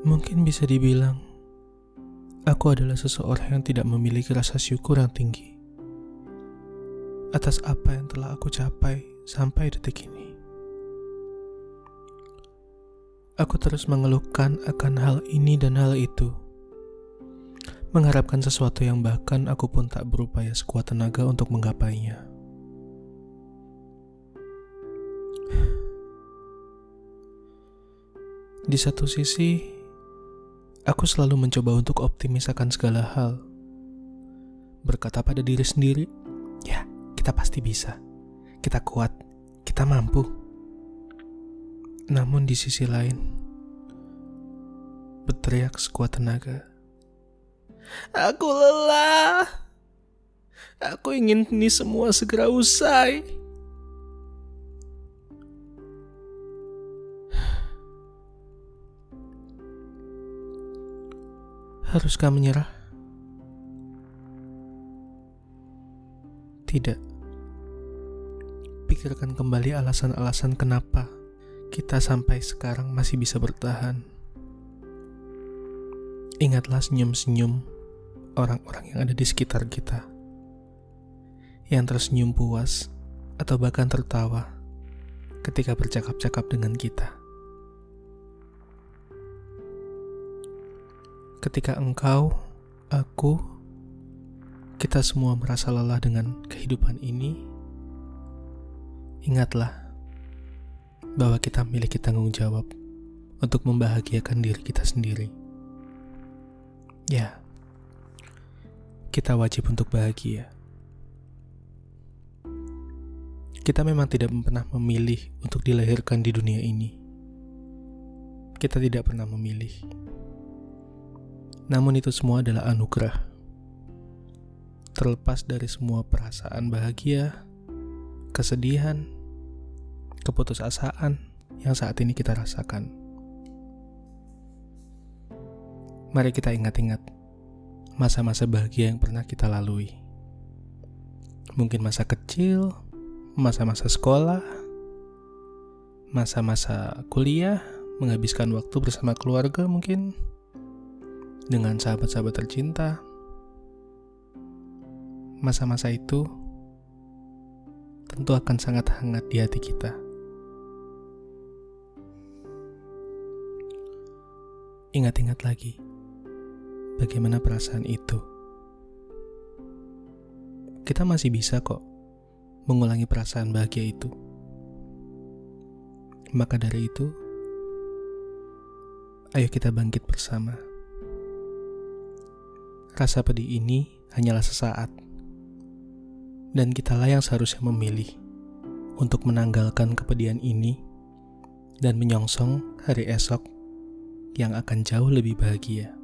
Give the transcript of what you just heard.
Mungkin bisa dibilang, aku adalah seseorang yang tidak memiliki rasa syukur yang tinggi atas apa yang telah aku capai sampai detik ini. Aku terus mengeluhkan akan hal ini dan hal itu, mengharapkan sesuatu yang bahkan aku pun tak berupaya sekuat tenaga untuk menggapainya. Di satu sisi, Aku selalu mencoba untuk optimis akan segala hal. Berkata pada diri sendiri, ya kita pasti bisa. Kita kuat, kita mampu. Namun di sisi lain, berteriak sekuat tenaga. Aku lelah. Aku ingin ini semua segera usai. Haruskah menyerah? Tidak. Pikirkan kembali alasan-alasan kenapa kita sampai sekarang masih bisa bertahan. Ingatlah senyum-senyum orang-orang yang ada di sekitar kita. Yang tersenyum puas atau bahkan tertawa ketika bercakap-cakap dengan kita. Ketika engkau, aku, kita semua merasa lelah dengan kehidupan ini, ingatlah bahwa kita memiliki tanggung jawab untuk membahagiakan diri kita sendiri. Ya, kita wajib untuk bahagia. Kita memang tidak pernah memilih untuk dilahirkan di dunia ini. Kita tidak pernah memilih namun itu semua adalah anugerah. Terlepas dari semua perasaan bahagia, kesedihan, keputusasaan yang saat ini kita rasakan. Mari kita ingat-ingat masa-masa bahagia yang pernah kita lalui. Mungkin masa kecil, masa-masa sekolah, masa-masa kuliah, menghabiskan waktu bersama keluarga mungkin dengan sahabat-sahabat tercinta, masa-masa itu tentu akan sangat hangat di hati kita. Ingat-ingat lagi bagaimana perasaan itu. Kita masih bisa kok mengulangi perasaan bahagia itu. Maka dari itu, ayo kita bangkit bersama. Rasa pedih ini hanyalah sesaat, dan kitalah yang seharusnya memilih untuk menanggalkan kepedihan ini dan menyongsong hari esok yang akan jauh lebih bahagia.